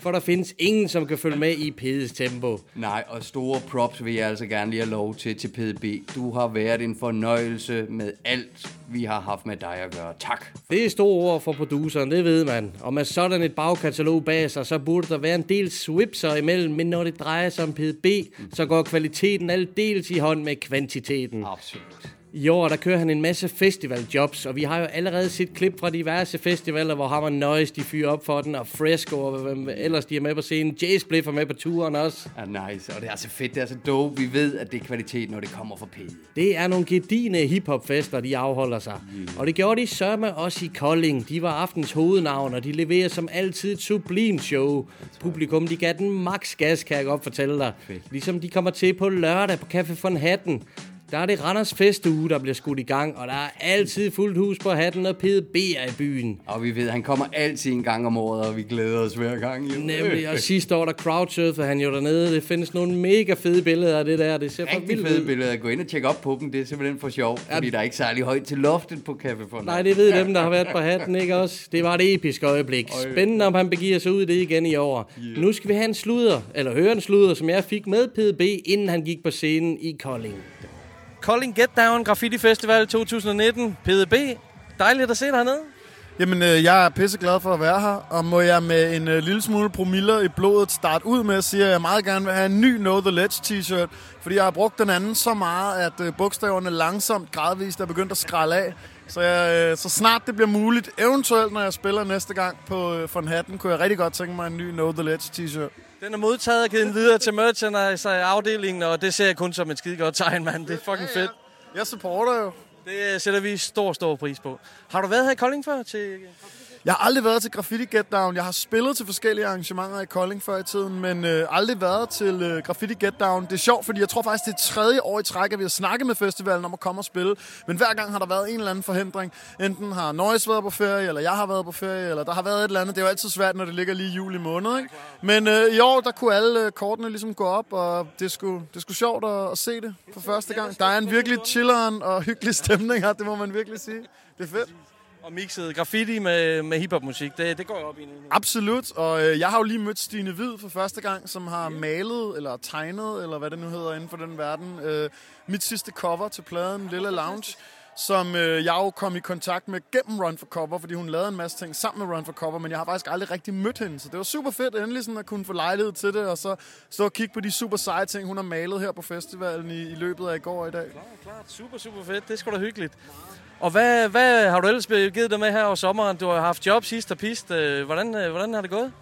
S1: for der findes ingen, som kan følge med i Pedes tempo.
S2: Nej, og store props vil jeg altså gerne lige have lov til til PDB. Du har været en fornøjelse med alt, vi har haft med dig at gøre. Tak.
S1: Det er store ord for produceren, det ved man. Og med sådan et bagkatalog bag sig, så burde der være en del swipser imellem, men når det drejer sig om PDB, så går kvaliteten aldeles i hånd med kvantiteten.
S2: Absolut.
S1: I år, der kører han en masse festivaljobs, og vi har jo allerede set klip fra diverse festivaler, hvor Hammer Noise, de fyrer op for den, og Fresco, og hvem ellers de er med på scenen. Jay Spliff er med på turen også.
S2: Ja, nice. Og det er så fedt, det er så dope. Vi ved, at det er kvalitet, når det kommer fra P.
S1: Det er nogle gedine hiphop-fester, de afholder sig. Yeah. Og det gjorde de sørme også i Kolding. De var aftens hovednavn, og de leverer som altid et sublim show. Publikum, de gav den max gas, kan jeg godt fortælle dig.
S2: Fedt.
S1: Ligesom de kommer til på lørdag på Café von Hatten. Der er det Randers Festuge, der bliver skudt i gang, og der er altid fuldt hus på hatten, og PDB er i byen.
S2: Og vi ved, at han kommer altid en gang om året, og vi glæder os hver gang. Jo.
S1: Nemlig, og sidste år, der crowdsurfede han jo dernede. Det findes nogle mega fede billeder af det der. Det ser
S2: Rigtig
S1: vildt
S2: fede
S1: ud.
S2: billeder. Gå ind og tjekke op på dem. Det er simpelthen for sjov, fordi der er ikke særlig højt til loftet på for
S1: Nej, det ved dem, der har været på hatten, ikke også? Det var et episk øjeblik. Spændende, om han begiver sig ud i det igen i år. Nu skal vi have en sludder, eller høre en sludder, som jeg fik med PDB, inden han gik på scenen i Kolding. Kolding Get Down Graffiti Festival 2019. PDB, dejligt at se dig hernede.
S11: Jamen, øh, jeg er pisseglad for at være her, og må jeg med en øh, lille smule promiller i blodet starte ud med at sige, at jeg meget gerne vil have en ny Know The Ledge t-shirt, fordi jeg har brugt den anden så meget, at øh, bogstaverne langsomt, gradvist er begyndt at skralde af. Så, jeg, øh, så snart det bliver muligt, eventuelt når jeg spiller næste gang på øh, Von Hatten, kunne jeg rigtig godt tænke mig en ny Know The Ledge t-shirt.
S1: Den er modtaget og givet videre til merchandise-afdelingen, og det ser jeg kun som et skide godt tegn, mand. Det er fucking fedt.
S11: Jeg supporter jo.
S1: Det sætter vi stor, stor pris på. Har du været her i Kolding før? Til...
S11: Jeg har aldrig været til Graffiti Get Down. Jeg har spillet til forskellige arrangementer i Kolding før i tiden, men øh, aldrig været til øh, Graffiti Get Down. Det er sjovt, fordi jeg tror faktisk, det er tredje år i træk, at vi har snakket med festivalen om at komme og spille. Men hver gang har der været en eller anden forhindring. Enten har Noise været på ferie, eller jeg har været på ferie, eller der har været et eller andet. Det er jo altid svært, når det ligger lige i juli måned. Ikke? Men øh, i år, der kunne alle øh, kortene ligesom gå op, og det skulle, det skulle sjovt at, at se det for første gang. Der er en virkelig chilleren og hyggelig stemning her, det må man virkelig sige. Det er fedt.
S1: Og mixet graffiti med, med hiphopmusik, det, det går jo op i nu.
S11: Absolut, og øh, jeg har jo lige mødt Stine Hvid for første gang, som har malet eller tegnet, eller hvad det nu hedder inden for den verden, øh, mit sidste cover til pladen Lille Lounge, som øh, jeg jo kom i kontakt med gennem Run for Cover, fordi hun lavede en masse ting sammen med Run for Cover, men jeg har faktisk aldrig rigtig mødt hende, så det var super fedt endelig sådan at kunne få lejlighed til det, og så stå og kigge på de super seje ting, hun har malet her på festivalen i, i løbet af i går og i dag.
S1: Klart, klart. Super, super fedt. Det er sgu da hyggeligt. Og hvad, hvad har du ellers givet dig med her over sommeren? Du har haft job sidst og pist. Øh, hvordan, øh, hvordan har det gået?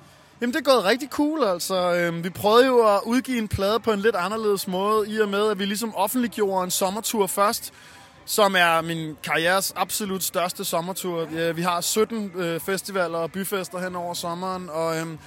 S11: Jamen, det er gået rigtig cool, altså. Øhm, vi prøvede jo at udgive en plade på en lidt anderledes måde, i og med, at vi ligesom offentliggjorde en sommertur først, som er min karrieres absolut største sommertur. Ja, Vi har 17 øh, festivaler og byfester hen over sommeren, og øhm,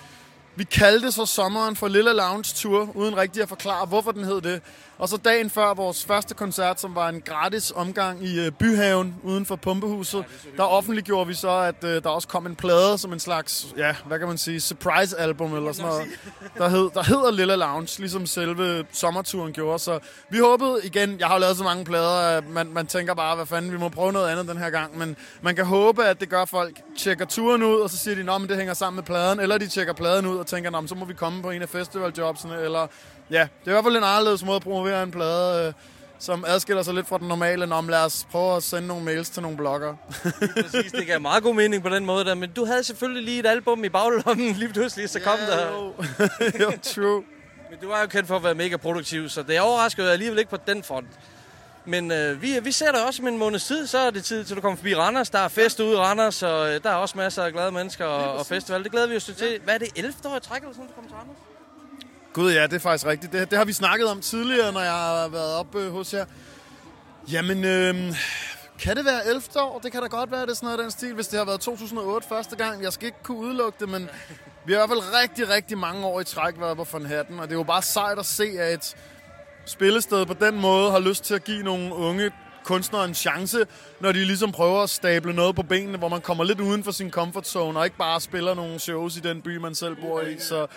S11: vi kaldte så sommeren for Lille Lounge Tour, uden rigtig at forklare, hvorfor den hed det. Og så dagen før vores første koncert, som var en gratis omgang i øh, Byhaven uden for Pumpehuset, der offentliggjorde vi så, at øh, der også kom en plade som en slags, ja, hvad kan man sige, surprise-album eller sådan noget, der, hed, der hedder Lille Lounge, ligesom selve sommerturen gjorde. Så vi håbede igen, jeg har jo lavet så mange plader, at man, man tænker bare, hvad fanden, vi må prøve noget andet den her gang. Men man kan håbe, at det gør at folk, tjekker turen ud, og så siger de, men det hænger sammen med pladen, eller de tjekker pladen ud og tænker, så må vi komme på en af festivaljobsene, eller ja, det er i hvert fald en anderledes måde at promovere en plade, øh, som adskiller sig lidt fra den normale, når lad os prøve at sende nogle mails til nogle blogger.
S1: Præcis, det gav meget god mening på den måde der. Men du havde selvfølgelig lige et album i baglommen lige pludselig, så kom
S11: Ja,
S1: der.
S11: jo. jo, true.
S1: Men du er jo kendt for at være mega produktiv, så det overrasker jeg alligevel ikke på den front. Men øh, vi, vi ser dig også om en måneds tid, så er det tid til, at du kommer forbi Randers. Der er fest ude i Randers, og øh, der er også masser af glade mennesker og, og festival. Det glæder vi os til. Hvad er det, 11. år i træk eller sådan, du kommer til Randers?
S11: Gud ja, det er faktisk rigtigt. Det, det har vi snakket om tidligere, når jeg har været oppe øh, hos jer. Jamen, øh, kan det være 11 år? Det kan da godt være, det er sådan noget af den stil, hvis det har været 2008 første gang. Jeg skal ikke kunne udelukke det, men vi har i hvert fald rigtig, rigtig mange år i træk været på Von Hatten, og det er jo bare sejt at se, at et spillested på den måde har lyst til at give nogle unge kunstnere en chance, når de ligesom prøver at stable noget på benene, hvor man kommer lidt uden for sin comfort zone, og ikke bare spiller nogle shows i den by, man selv bor i. Så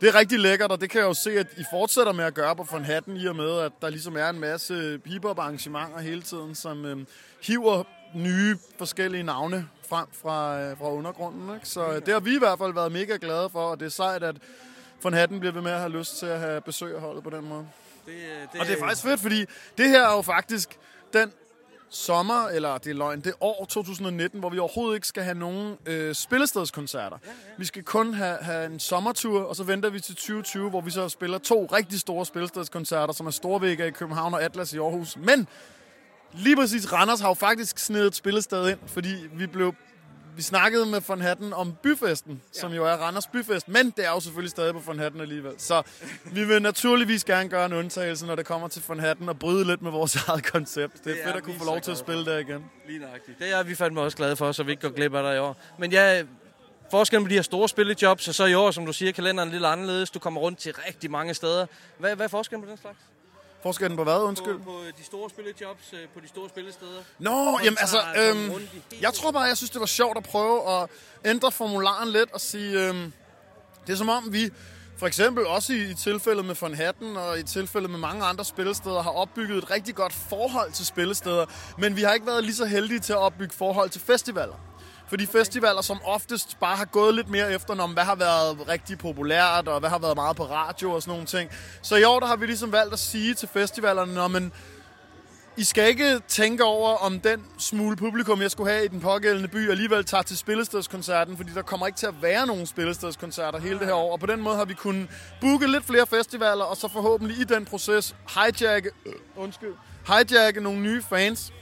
S11: det er rigtig lækkert, og det kan jeg jo se, at I fortsætter med at gøre på Von Hatten, i og med, at der ligesom er en masse hiphop arrangementer hele tiden, som øh, hiver nye forskellige navne frem fra, øh, fra undergrunden. Ikke? Så øh, det har vi i hvert fald været mega glade for, og det er sejt, at Von Hatten bliver ved med at have lyst til at have besøg af holdet på den måde.
S1: Det, det,
S11: Og det er faktisk fedt, fordi det her er jo faktisk den sommer, eller det er løgn, det år 2019, hvor vi overhovedet ikke skal have nogen øh, spillestedskoncerter. Ja, ja. Vi skal kun have, have en sommertur, og så venter vi til 2020, hvor vi så spiller to rigtig store spillestedskoncerter, som er Storvægger i København og Atlas i Aarhus. Men lige præcis Randers har jo faktisk snedet et spillested ind, fordi vi blev vi snakkede med Von Hatten om byfesten, ja. som jo er Randers byfest, men det er jo selvfølgelig stadig på Von Hatten alligevel. Så vi vil naturligvis gerne gøre en undtagelse, når det kommer til Von Hatten, og bryde lidt med vores eget koncept. Det er, det er fedt at kunne få lov til at spille der igen.
S1: Lige nøjagtigt. Det er vi fandme også glade for, så vi ikke går glip af dig i år. Men ja, forskellen på de her store spillejobs, og så i år, som du siger, kalenderen er lidt anderledes. Du kommer rundt til rigtig mange steder. Hvad, hvad er forskellen på den slags?
S11: Forskellen på hvad, undskyld?
S1: På, på de store spillejobs, øh, på de store spillesteder.
S11: Nå, jamen altså, øhm, jeg tror bare, jeg synes, det var sjovt at prøve at ændre formularen lidt og sige, øhm, det er som om vi for eksempel også i, i tilfældet med Von Hatten og i tilfældet med mange andre spillesteder har opbygget et rigtig godt forhold til spillesteder, men vi har ikke været lige så heldige til at opbygge forhold til festivaler. For de festivaler, som oftest bare har gået lidt mere efter, om hvad har været rigtig populært, og hvad har været meget på radio og sådan nogle ting. Så i år der har vi ligesom valgt at sige til festivalerne, når man I skal ikke tænke over, om den smule publikum, jeg skulle have i den pågældende by, alligevel tager til spillestedskoncerten, fordi der kommer ikke til at være nogen spillestedskoncerter hele det her år. Og på den måde har vi kunnet booke lidt flere festivaler, og så forhåbentlig i den proces hijacke, øh, undskyld, hijacke nogle nye fans,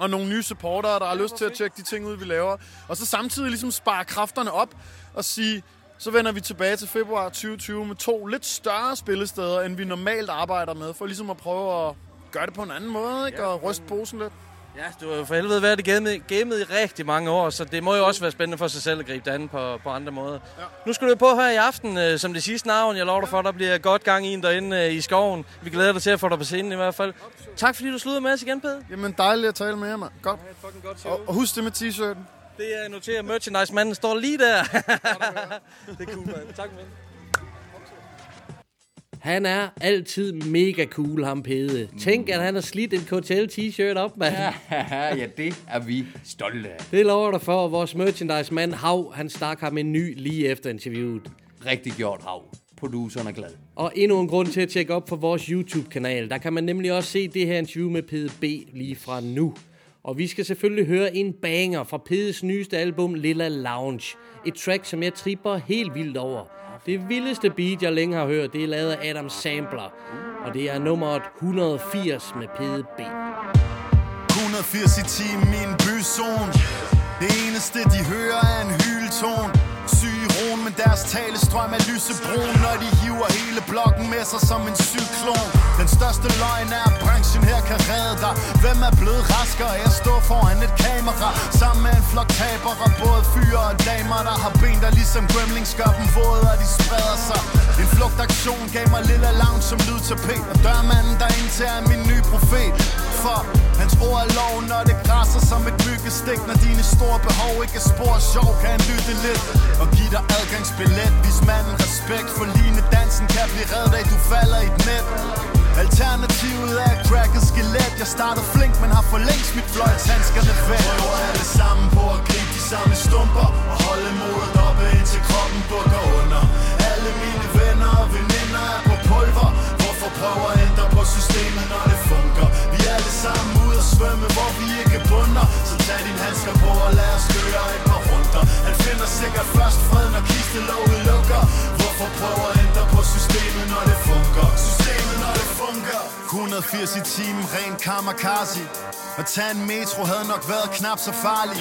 S11: og nogle nye supportere, der har lyst til at tjekke de ting ud, vi laver. Og så samtidig ligesom spare kræfterne op og sige, så vender vi tilbage til februar 2020 med to lidt større spillesteder, end vi normalt arbejder med, for ligesom at prøve at gøre det på en anden måde, ikke? og ryste posen lidt.
S1: Ja, du har jo for helvede været i gamet, gamet i rigtig mange år, så det må jo også være spændende for sig selv at gribe det an på, på andre måder. Ja. Nu skal du på her i aften, øh, som det sidste navn. Jeg lover dig for, der bliver godt gang i en derinde øh, i skoven. Vi glæder dig til at få dig på scenen i hvert fald. Tak fordi du sluttede med os igen, Pede.
S11: Jamen dejligt at tale med jer, mand. Godt.
S1: Ja, fucking godt.
S11: Og, og husk det med t-shirten.
S1: Det er noteret. Merchandise-manden står lige der. det er cool, mand. Tak, mand. Han er altid mega cool, ham Pede. Tænk, at han har slidt en KTL t-shirt op, mand.
S2: Ja, ja, det er vi stolte af.
S1: Det lover dig for, vores merchandise-mand Hav, han stak ham en ny lige efter interviewet.
S2: Rigtig gjort, Hav. Produceren er glad.
S1: Og endnu en grund til at tjekke op på vores YouTube-kanal. Der kan man nemlig også se det her interview med Pede B lige fra nu. Og vi skal selvfølgelig høre en banger fra Pedes nyeste album Lilla Lounge. Et track, som jeg tripper helt vildt over. Det vildeste beat, jeg længe har hørt, det er lavet af Adam Sampler. Og det er nummeret 180 med Pede B.
S12: 180 i timen i en byzone Det eneste de hører er en hyldton Syge men deres talestrøm er lysebrun Når de hiver hele blokken med sig som en cyklon. Den største løgn er, at branchen her kan redde dig. Hvem er blevet raskere af at stå foran et kamera? Sammen med en flok tabere, både fyre og damer Der har ben, der ligesom gremlings gør dem våde, og de spreder sig. En flugtaktion gav mig lille lounge som lydtapet Og dørmanden, der indtager er min nye profet. For. Hans ord er lov, når det græsser som et myggestik Når dine store behov ikke er spor sjov, kan han lytte lidt Og give dig adgangsbillet. Vis manden respekt for line dansen Kan blive reddet af, du falder i et net. Alternativet er cracket skelet. Jeg starter flink, men har for længst mit fløjtshandskerne væk. Prøver det samme på at gribe de samme stumper Og holde modet oppe indtil kroppen bukker under. Alle mine venner og veninder er på pulver. Hvorfor prøver at ændre på systemet, når svømme, hvor vi ikke bunder. Så tag din handsker på og lad os køre et par runder. Han finder sikkert først fred, når kistelåget lukker. Hvorfor prøver at ændre på systemet, når det funker? Systemet, når det funker. 180 i timen, ren kamikaze. At tage en metro havde nok været knap så farlig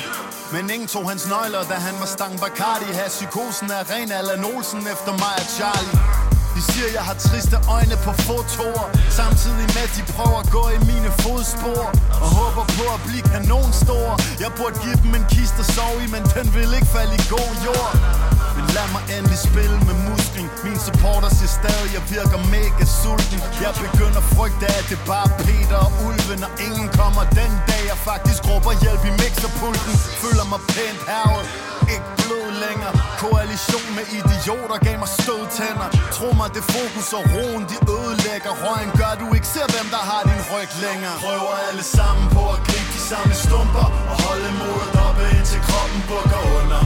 S12: Men ingen tog hans nøgler, da han var stang Bacardi. Her psykosen er ren Allan Olsen efter mig og Charlie de
S11: siger, jeg har triste øjne på fotoer Samtidig med, at de prøver at gå i mine fodspor. Og håber på at blive kanonstor Jeg burde give dem en kiste at sove i Men den vil ikke falde i god jord lad mig endelig spille med musklen. Min supporter siger stadig, jeg virker mega sulten. Jeg begynder at frygte, at det bare er Peter og Ulven Og ingen kommer den dag, jeg faktisk råber hjælp i mixerpulten Føler mig pænt hervet, ikke blød længere. Koalition med idioter gav mig stødtænder. Tro mig, det fokus og roen, de ødelægger. Røgen gør, du ikke ser, hvem der har din ryg længere. Prøver alle sammen på at gribe de samme stumper Og holde modet oppe, indtil kroppen bukker under.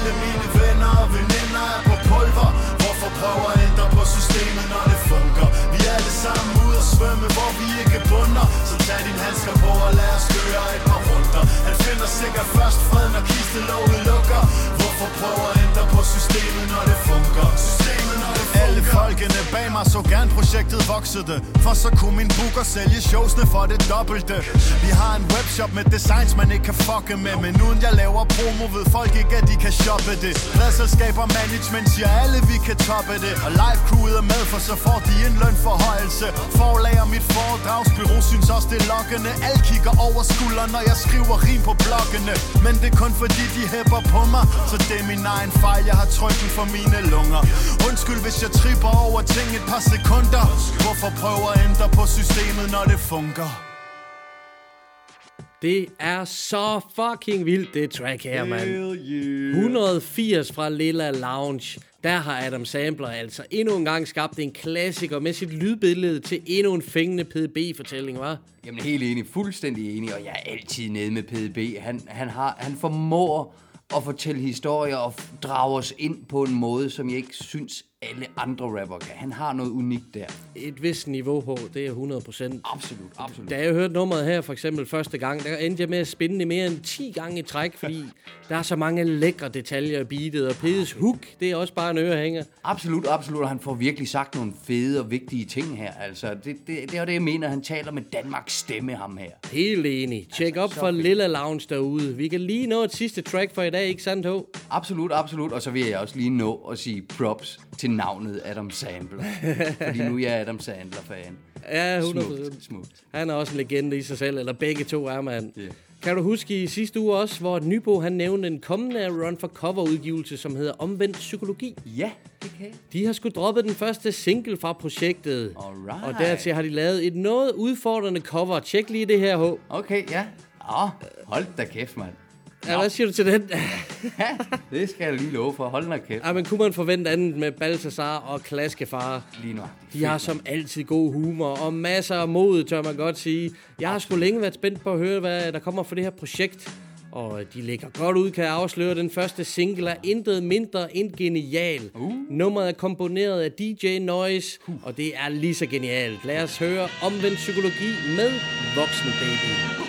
S11: Alle mine venner og veninder er på pulver. Hvorfor prøver at ændre på systemet, når det funker? Vi er alle sammen ude at svømme, hvor vi ikke bunder. Så tag din handsker på og lad os køre et par runder. Han finder sikkert først fred, når kistelåget lukker. Hvorfor prøver at ændre på systemet, når det funker? Systemet, når det alle folkene bag mig så gerne projektet voksede. For så kunne min booker sælge showsene for det dobbelte. Vi har en webshop med designs, man ikke kan fucke med. Men uden jeg laver promo, ved folk ikke, at de kan shoppe det. Pladselskaber management siger alle, vi kan toppe det. Og live crewet er med, for så får de en lønforhøjelse. Forlager mit foredragsbyrå synes også det er lokkende. Alt kigger over skulderen, når jeg skriver rim på bloggene Men det er kun fordi de hæpper på mig. Så det er min egen fejl, jeg har trykken for mine lunger. Undskyld hvis jeg tripper over ting et par sekunder Hvorfor prøver at ændre på systemet, når det funker?
S1: Det er så fucking vildt, det track her, mand. 180 fra Lilla Lounge. Der har Adam Sandler altså endnu en gang skabt en klassiker med sit lydbillede til endnu en fængende PDB-fortælling, var?
S2: Jamen helt enig, fuldstændig enig, og jeg er altid nede med PDB. Han, han, har, han formår at fortælle historier og drage os ind på en måde, som jeg ikke synes alle andre rapper kan. Han har noget unikt der.
S1: Et vist niveau på, det er 100 procent.
S2: Absolut, absolut.
S1: Da jeg hørte nummeret her for eksempel første gang, der endte jeg med at spinde det mere end 10 gange i træk, fordi der er så mange lækre detaljer i beatet, og Pedes hook, det er også bare en ørehænger.
S2: Absolut, absolut, og han får virkelig sagt nogle fede og vigtige ting her. Altså, det, det, det er jo det, jeg mener, han taler med Danmarks stemme, ham her.
S1: Helt enig. Tjek op for Lilla Lounge derude. Vi kan lige nå et sidste track for i dag, ikke sandt, H?
S2: Absolut, absolut, og så vil jeg også lige nå at sige props til navnet Adam Sandler. fordi nu er jeg Adam Sandler-fan.
S1: Ja, 100
S2: Smukt, smukt.
S1: Han er også en legende i sig selv, eller begge to er man.
S2: Yeah.
S1: Kan du huske i sidste uge også, hvor Nybo han nævnte en kommende Run for Cover udgivelse, som hedder Omvendt Psykologi?
S2: Ja, det kan
S1: De har sgu droppet den første single fra projektet.
S2: Alright.
S1: Og dertil har de lavet et noget udfordrende cover. Tjek lige det her, H.
S2: Okay, ja. Åh, hold da kæft, mand.
S1: Ja, hvad siger du til den?
S2: Det skal jeg lige love for. Hold da kæft.
S1: ja, men kunne man forvente andet med Balthasar og Klaskefar?
S2: Lige nu.
S1: De har som altid god humor og masser af mod, tør man godt sige. Jeg har sgu længe været spændt på at høre, hvad der kommer fra det her projekt. Og de ligger godt ud, kan jeg afsløre. Den første single er intet mindre end genial. Uh. Nummeret er komponeret af DJ Noise, uh. og det er lige så genialt. Lad os høre omvendt psykologi med Voksen Baby.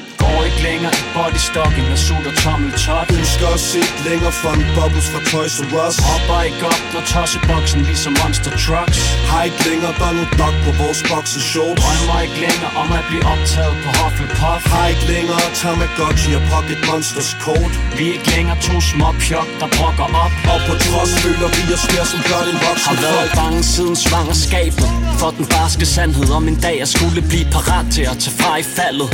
S13: Ikke længere. I bodystocken og sutter tommeltot
S14: Ønsker at se længere fra en bubbles fra Toys R Us.
S13: Hopper ikke op, når tosseboksen viser monster trucks
S14: Har ikke længere noget dog på vores boxershorts
S13: Drømmer ikke længere om at blive optaget på Hufflepuff.
S14: Har ikke længere Tamagotchi og Pocket Monsters kort.
S13: Vi er ikke længere to små pjok, der brokker op.
S14: Og på trods føler vi os mere som blot en voksen
S13: Har været
S14: folk.
S13: bange siden svangerskabet. For den barske sandhed om en dag jeg skulle blive parat til at tage fra i faldet.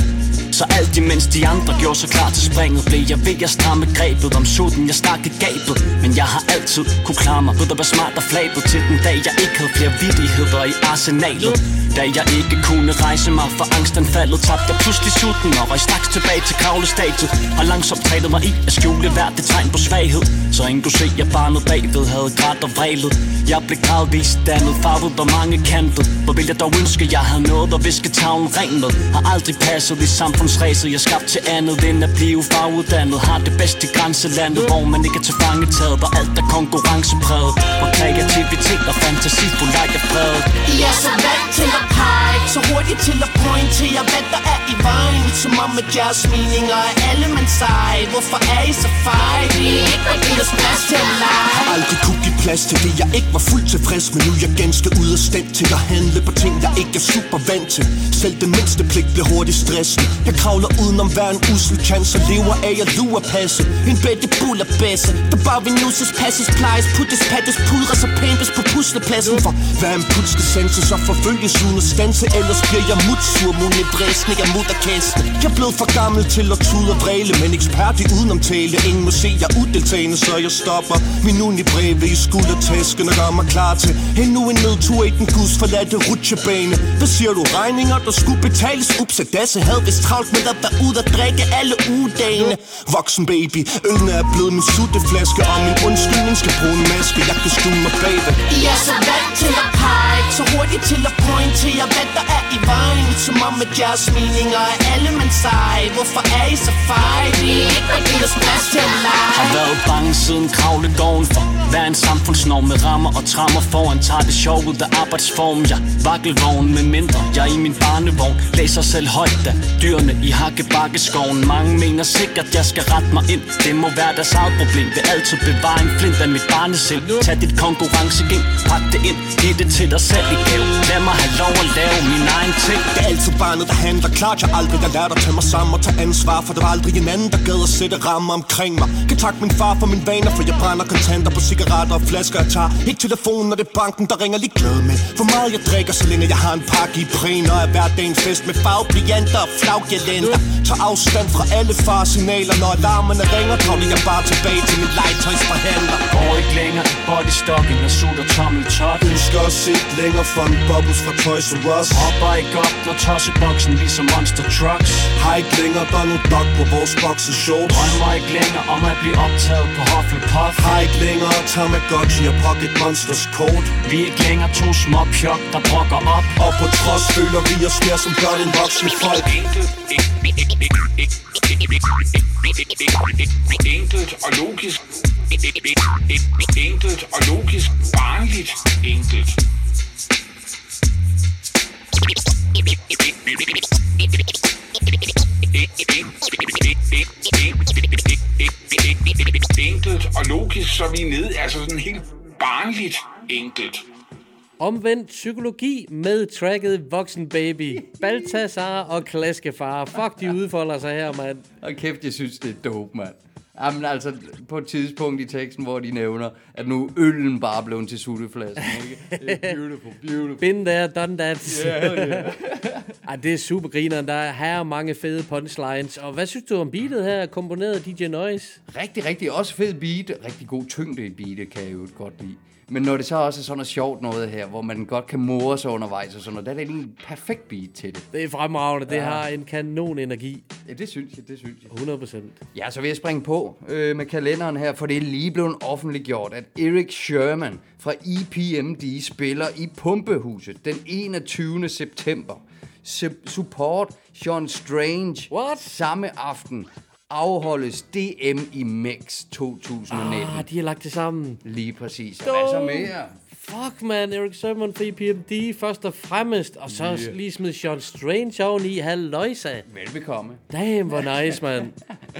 S13: Så alt imens de andre gjorde sig klar til springet Blev jeg ved at stramme grebet. Om sutten, jeg stak i gabet. Men jeg har altid kunne klare mig. Ved at være smart og flabet Til den dag jeg ikke havde flere vidigheder i arsenalet. Da jeg ikke kunne rejse mig for angstanfaldet Tabte jeg pludselig sulten og røg straks tilbage til kravlestadiet. Og langsomt trænede mig i at skjule hvert det tegn på svaghed. Så ingen kunne se, jeg barnet bagved havde grædt og vrælet. Jeg blev gradvist dannet, farvet på mange kanter. Hvor ville jeg dog ønske, jeg havde noget at viske tavlen ren med? Har aldrig passet i samfundsræset, jeg skabt til andet End at blive faguddannet. Har det bedste i grænselandet, hvor man ikke er til fangetaget Og alt er konkurrencepræget kreativitet og fantasifuld leg er fredet
S15: I er så vant til at så hurtigt til at pointere, hvad der er i vejen. Som om at jeres meninger er alle man sej Hvorfor er I så fej? Vi er ikke der giver os plads til at lege.
S16: Har aldrig kunne give plads til det, jeg ikke var fuldt tilfreds med. Nu er jeg ganske ude af stand til at handle på ting, jeg ikke er super vant til. Selv den mindste pligt bliver hurtigt stressende Jeg kravler udenom hver en usel chance. Og lever af at lure passe En bedte buller basse, der bare vil nusses, passes, plejes, puttes, pattes, pudres og pæmpes på puslepladsen. For hver puls skal senses og forfølges uden at stanse Ellers bliver jeg mutsur, munebræsende, jeg mutterkaste Jeg blev for gammel til at tude og vræle Men ekspert i udenomtale, ingen må se jeg er udeltagende Så jeg stopper. Min unibreve i skuldertasken og gør mig klar til Endnu en nedtur i den gudsforladte rutsjebane. Hvad siger du, regninger der skulle betales? Ups, at Dasse havde vist travlt med at være ude og drikke alle ugedagene. Voksen baby, ølene er blevet min sutteflaske Og min undskyldning skal bruge en maske, jeg kan skjule mig bagved.
S15: Jeg er så vant til at pege Så hurtigt til at pointere, hvad der er i vejen Som om at jeres meninger er alle man sej Hvorfor er I så fej? Vi er ikke der os plads til at lege.
S13: Har været bange siden kravlegården for Hver en samfundsnorm med rammer og trammer foran. Tager det sjov ud af arbejdsform Jeg vakkelvogn. Med mindre Jeg er i min barnevogn Læser selv højt da Dyrene i hakkebakkeskoven Mange mener sikkert jeg skal rette mig ind. Det må være deres eget problem. Vil altid bevare en flint af mit barnesind. Tag dit konkurrencegen Pak det ind Giv det til dig selv i gave Lad mig have lov at lave min egen ting.
S16: Det er altid barnet, der handler klart. Jeg aldrig har lært at tage mig sammen og tage ansvar For der var aldrig en anden, der gad at sætte rammer omkring mig. Kan takke min far for min vaner For jeg brænder kontanter på cigaretter og flasker Jeg tager ikke telefonen, når det er banken, der ringer lige glad med. Hvor meget jeg drikker, så længe jeg har en pakke i bræn Og er hverdagen fest med farveblianter og flaggelænder. Tag afstand fra alle farsignaler Når alarmerne ringer, kravler jeg bare tilbage til mit legetøjsforhandler
S13: Går ikke længere bodystocken og sutter tommeltot
S16: Ønsker at se længere en bubbles fra Toys R Us
S13: Hopper ikke op, når tosseboksen ligesom Monster Trucks.
S16: Har ikke længere, der er nu dog på vores boxe shorts.
S13: Drømmer ikke længere om at blive optaget på Hufflepuff.
S16: Har ikke længere Tamagotchi og Pocket Monsters kort
S13: Vi er ikke længere to små pjok, der brokker op.
S16: Og på trods føler vi os mere som gør den voksne folk.
S6: Enkelt og logisk. Enkelt og logisk. Barnligt. Enkelt. Enkelt og logisk, så vi er nede, altså sådan helt barnligt enkelt.
S1: Omvendt psykologi med tracket Voksen Baby. Baltasar og Klaskefar. Fuck, de udfolder sig her, mand.
S2: Og kæft, jeg synes, det er dope, mand. Jamen altså, på et tidspunkt i teksten, hvor de nævner, at nu øllen bare blevet til sutteflasken, ikke? Det er beautiful, beautiful.
S1: Been there, done that.
S2: Yeah, yeah.
S1: Ej, det er super grineren. Der er her mange fede punchlines. Og hvad synes du om beatet her, komponeret DJ Noise?
S2: Rigtig, rigtig. Også fed beat. Rigtig god tyngde i beatet, kan jeg jo godt lide. Men når det så også er sådan noget sjovt noget her, hvor man godt kan more sig undervejs og sådan noget, der er det en perfekt beat til det.
S1: Det er fremragende. Det
S2: Ja.
S1: har en kanon energi.
S2: Ja, det synes jeg, det synes jeg.
S1: 100 procent.
S2: Ja, så vil jeg springe på øh, med kalenderen her, for det er lige blevet offentliggjort, at Eric Sherman fra EPMD spiller i Pumpehuset den 21. september. Su- support Sean Strange.
S1: What?
S2: Samme aften afholdes DM i Mex 2019.
S1: Ah, de har lagt det sammen.
S2: Lige præcis. Og hvad så mere?
S1: Fuck, man. Eric Sermon fra EPMD først og fremmest. Og så
S2: Yeah.
S1: lige smid Sean Strange oveni. Halløjsa.
S2: Velbekomme.
S1: Damn, hvor nice, man.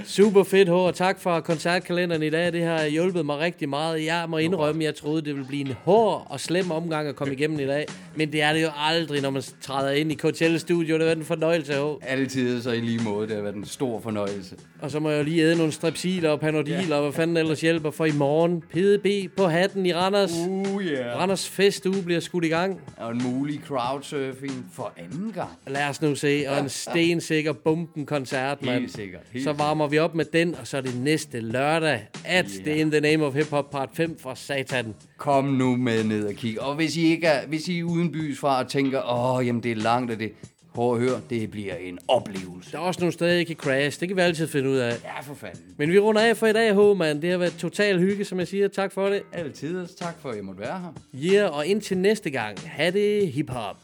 S1: Super fedt, hår. Tak for koncertkalenderen i dag. Det har hjulpet mig rigtig meget. Jeg må indrømme, jeg troede, det ville blive en hård og slem omgang at komme igennem i dag. Men det er det jo aldrig, når man træder ind i Coachella Studio. Det har været en fornøjelse, hår.
S2: Altid så i lige måde. Det har været en stor fornøjelse.
S1: Og så må jeg lige æde nogle strepsiler og panodiler, og hvad fanden ellers hjælper for i morgen. PDB på hatten i Randers.
S2: Uh, yeah.
S1: Randers festuge bliver skudt i gang.
S2: Og en mulig crowdsurfing for anden gang.
S1: Lad os nu se. Og en stensikker bomben-koncert, mand.
S2: Helt sikkert, helt
S1: så varmer vi op med den, og så er det næste lørdag, at yeah. det er In the Name of Hip Hop Part 5 fra Satan.
S2: Kom nu med ned og kig. Og hvis I ikke er, hvis I er uden bys fra og tænker, åh, jamen det er langt, og det Prøv at høre, det bliver en oplevelse.
S1: Der er også nogle steder, jeg kan crash. Det kan vi altid finde ud af.
S2: Ja, for fanden.
S1: Men vi runder af for i dag, H, man. Det har været total hygge, som jeg siger. Tak for det.
S2: Altid. Tak for, at jeg måtte være her.
S1: Ja, yeah, og indtil næste gang, ha' det hip-hop.